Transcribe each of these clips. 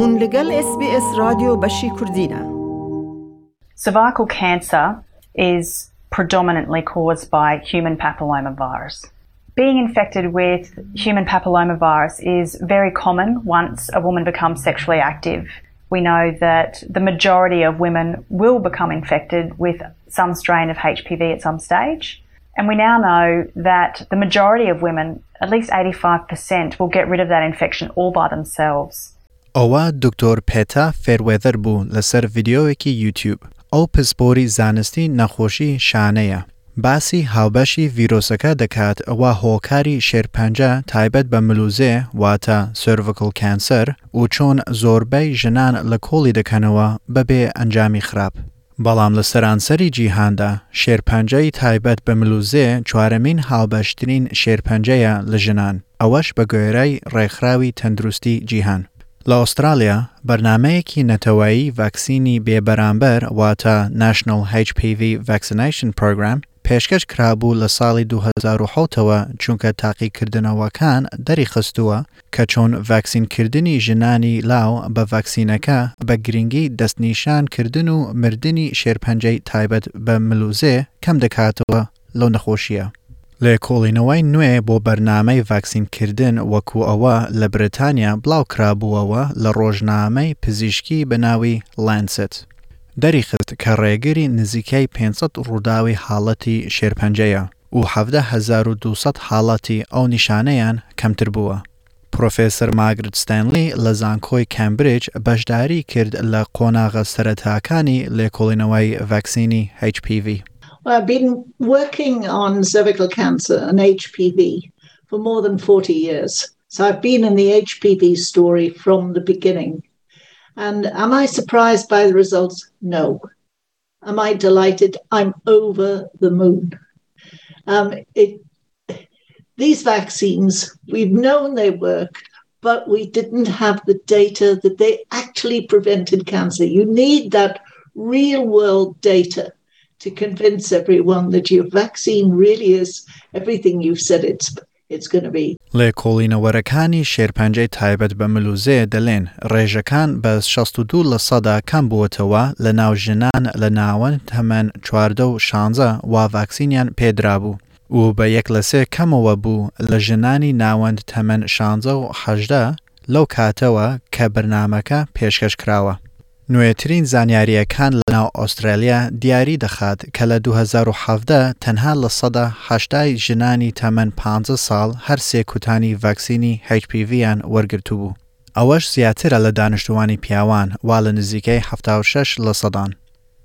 هون لگل اس بی اس رادیو بشی Cervical cancer is predominantly caused by human papillomavirus. Being infected with human papillomavirus is very common once a woman becomes sexually active. We know that the majority of women will become infected with some strain of HPV at some stage. And we now know that the majority of women, at least 85%, will get rid of that infection all by themselves. ئەوە دکتۆر پێتا فێروێذەر بوو لەسەر ڤیدیۆیەکی یوتیوب ئەو پسپۆری زانستی نەخۆشی شانەیە باسی هاوبەشی ڤیرۆسەکە دەکات ئەوە هۆکاری شێرپەنجە تایبەت بە ملوزێ واتە سرڤکل کەنسەر و چۆن زۆربەی ژنان لە کۆڵی دەکەنەوە بەبێ ئەنجامی خراپ بەڵام لە سەرانسەری جیهاندا شێرپەنجەی تایبەت بە ملوزێ چوارەمین هاوبەشترین شێرپەنجەیە لە ژنان، ئەوەش بەگوێرەی ڕێکخراوی تەندروستی جیهان. لە ئوسترالیا بەرنامەیەکی نەتەوەیی ڤاکسینی بێ بەرامبەر واتە National HPV Vaccination Programme، پێشکەش کرابوو لە ساڵی دوو هەزار و حەوت ەوە چونکە تاقیکردنەوەکان دەریخستووە کە چۆن ڤاکسین کردنی ژنانی لاو بە ڤاکسینەکە بە گرنگی دەستنیشان کردن و مردنی شێرپەنجەی تایبەت بە مل و زێ کەم دەکاتەوە لەو نەخۆشییە. لێکۆڵینەوەی نوێ بۆ بەرنامەی ڤاکسین کردن وەکوو ئەوە لە برتانیا بڵاو کرابووەوە لە ڕۆژنامەی پزیشکی بە ناوی Lancet. دەریخست کە ڕێگری نزیکەی پێنج سەد ڕووداوی حاڵەتی شێرپەنجەیە و حەڤدە هەزار و دوو سەد حاڵەتی ئەو نیشانەیان کەمتر بووە. پرۆفێسەر ماگرت ستانلی لە زانکۆی کامبریج بەشداری کرد لە قۆناغە سەرەتاکانی لێکۆڵینەوەی ڤاکسینی HPV. I've been working on cervical cancer and HPV for more than forty years, so I've been in the HPV story from the beginning. And am I surprised by the results? No. Am I delighted? I'm over the moon. Um, it, these vaccines, we've known they work, but we didn't have the data that they actually prevented cancer. You need that real world data to convince everyone that your vaccine really is everything you've said it's it's gonna be. لێکۆڵینەوەرەکانی شێرپەنجەی تایبەت بە مل و زێ دەلێن رێژەکان بە شەست و دوو لە سەدا کەم بووەتەوە لە ناو ژنان لە ناوەند تەمەن چواردە و شانزە وا ڤاکسینیان پێ درابوو و بە یەک لە سێ کەمەوە بوو لە ژنانی ناوەند تەمەن شانزە و حەژدە لەو کاتەوە کە بەرنامەکە پێشکەش کراوە. نوێترین زانیارییەکان لە ناو ئۆسترالیا دیاری دەخات کە لە دوو هەزار و حەڤدە تەنها لە سەدا هەشتا ی ژنانی تەمەن پانزە ساڵ هەر سێ کوتانی ڤاکسینی HPV یان وەرگرتوبوو ئەوەش زیاترە لە دانشتوانی پیاوان وا لە نزیکەی حەفتا و شەش لە سەدان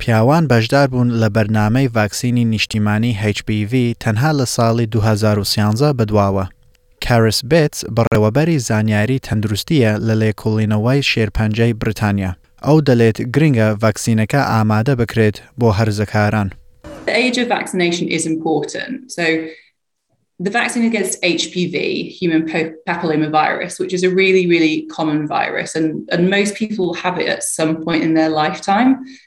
پیاوان بەشدار بوون لە بەرنامەی ڤاکسینی نیشتیمانی HPV تەنها لە ساڵی دوو هەزار و سیانزە بەدواوە. کاریس بێتس، بەڕێوەبەری زانیاری تەندروستییە لە لێکوڵینەوەی شێرپەنجەی بریتانیا، ئەو دەلێت گرنگە ڤاکسینەکە ئامادە بکرێت بۆ هەرزەکاران.